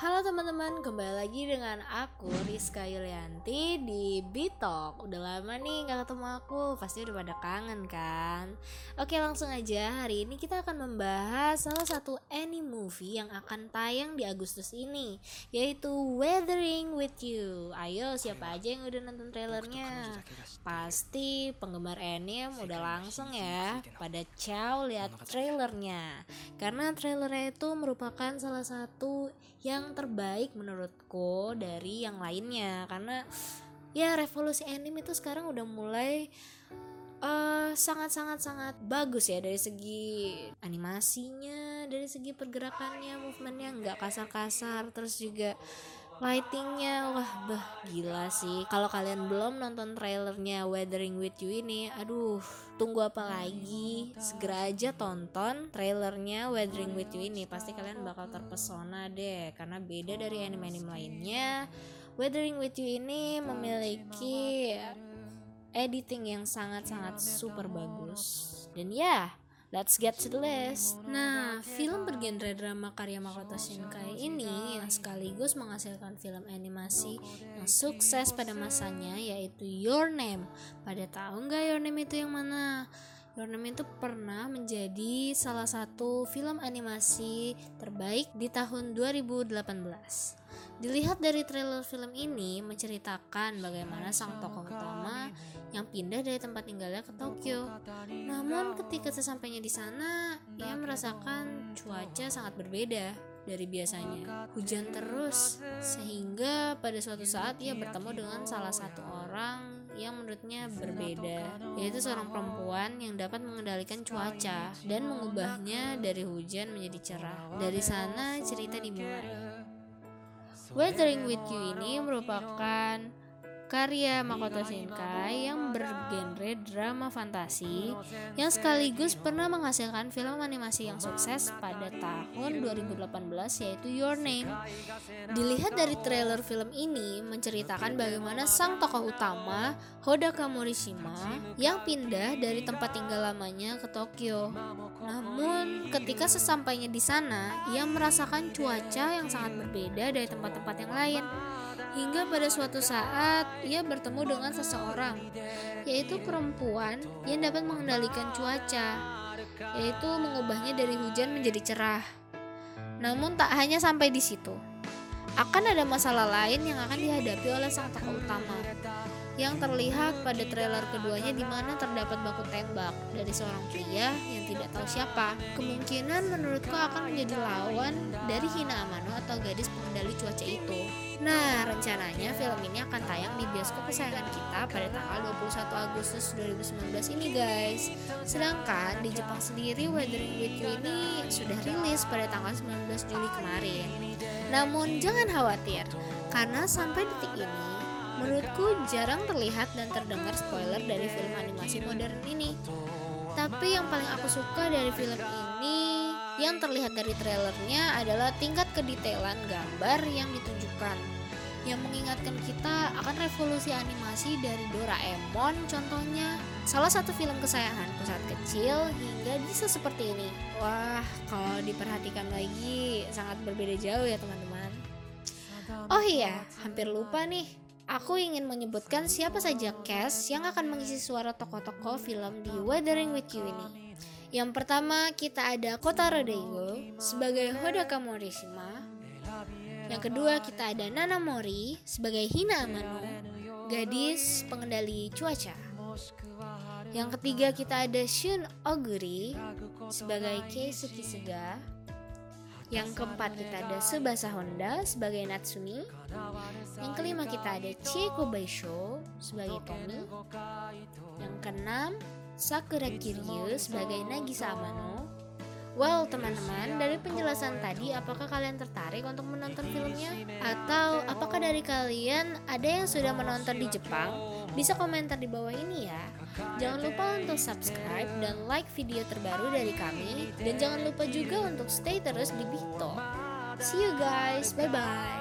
Halo teman-teman, kembali lagi dengan aku Rizka Yulianti di Bitok Udah lama nih gak ketemu aku, pasti udah pada kangen kan? Oke langsung aja, hari ini kita akan membahas salah satu anime movie yang akan tayang di Agustus ini Yaitu Weathering With You. Ayo siapa aja yang udah nonton trailernya? Pasti penggemar anime udah langsung ya pada ciao lihat trailernya. Karena trailernya itu merupakan salah satu yang terbaik menurutku dari yang lainnya. Karena ya revolusi anime itu sekarang udah mulai uh, sangat sangat sangat bagus ya dari segi animasinya dari segi pergerakannya movementnya nggak kasar-kasar. Terus juga lightingnya wah bah gila sih. Kalau kalian belum nonton trailernya Weathering with You ini aduh tunggu apa lagi? Segera aja tonton trailernya Weathering with You ini. Pasti kalian bakal terpesona deh karena beda dari anime-anime lainnya. Weathering with You ini memiliki editing yang sangat-sangat super bagus. Dan ya Let's get to the list. Nah, film bergenre drama karya Makoto Shinkai ini yang sekaligus menghasilkan film animasi yang sukses pada masanya yaitu Your Name. Pada tahu nggak Your Name itu yang mana? Your Name itu pernah menjadi salah satu film animasi terbaik di tahun 2018. Dilihat dari trailer film ini menceritakan bagaimana sang tokoh utama yang pindah dari tempat tinggalnya ke Tokyo. Namun ketika sesampainya di sana, ia merasakan cuaca sangat berbeda dari biasanya. Hujan terus sehingga pada suatu saat ia bertemu dengan salah satu orang yang menurutnya berbeda, yaitu seorang perempuan yang dapat mengendalikan cuaca dan mengubahnya dari hujan menjadi cerah. Dari sana cerita dimulai. Weathering with You ini merupakan karya Makoto Shinkai yang bergenre drama fantasi yang sekaligus pernah menghasilkan film animasi yang sukses pada tahun 2018 yaitu Your Name. Dilihat dari trailer film ini menceritakan bagaimana sang tokoh utama Hodaka Morishima yang pindah dari tempat tinggal lamanya ke Tokyo. Namun ketika sesampainya di sana, ia merasakan cuaca yang sangat berbeda dari tempat-tempat yang lain. Hingga pada suatu saat ia bertemu dengan seseorang, yaitu perempuan yang dapat mengendalikan cuaca, yaitu mengubahnya dari hujan menjadi cerah. Namun tak hanya sampai di situ. Akan ada masalah lain yang akan dihadapi oleh sang tokoh utama yang terlihat pada trailer keduanya di mana terdapat baku tembak dari seorang pria yang tidak tahu siapa. Kemungkinan menurutku akan menjadi lawan dari Hina Amano atau gadis pengendali cuaca itu. Nah, rencananya film ini akan tayang di bioskop kesayangan kita pada tanggal 21 Agustus 2019 ini guys. Sedangkan di Jepang sendiri Weathering with You ini sudah rilis pada tanggal 19 Juli kemarin. Namun jangan khawatir, karena sampai detik ini Menurutku jarang terlihat dan terdengar spoiler dari film animasi modern ini. Tapi yang paling aku suka dari film ini yang terlihat dari trailernya adalah tingkat kedetailan gambar yang ditunjukkan yang mengingatkan kita akan revolusi animasi dari Doraemon contohnya. Salah satu film kesayanganku saat kecil hingga bisa seperti ini. Wah kalau diperhatikan lagi sangat berbeda jauh ya teman-teman. Oh iya hampir lupa nih aku ingin menyebutkan siapa saja cast yang akan mengisi suara tokoh-tokoh film di Weathering with You ini. Yang pertama kita ada Kotaro Daigo sebagai Hodaka Morishima. Yang kedua kita ada Nana Mori sebagai Hina Amano, gadis pengendali cuaca. Yang ketiga kita ada Shun Oguri sebagai Keisuke Sega. Yang keempat kita ada Subasa Honda sebagai Natsumi. Yang kelima kita ada Chieko Baisho sebagai Tommy. Yang keenam Sakura Kiryu sebagai Nagisa Amano. Well teman-teman, dari penjelasan tadi apakah kalian tertarik untuk menonton filmnya? Atau apakah dari kalian ada yang sudah menonton di Jepang? Bisa komentar di bawah ini ya. Jangan lupa untuk subscribe dan like video terbaru dari kami dan jangan lupa juga untuk stay terus di Bito. See you guys, bye bye.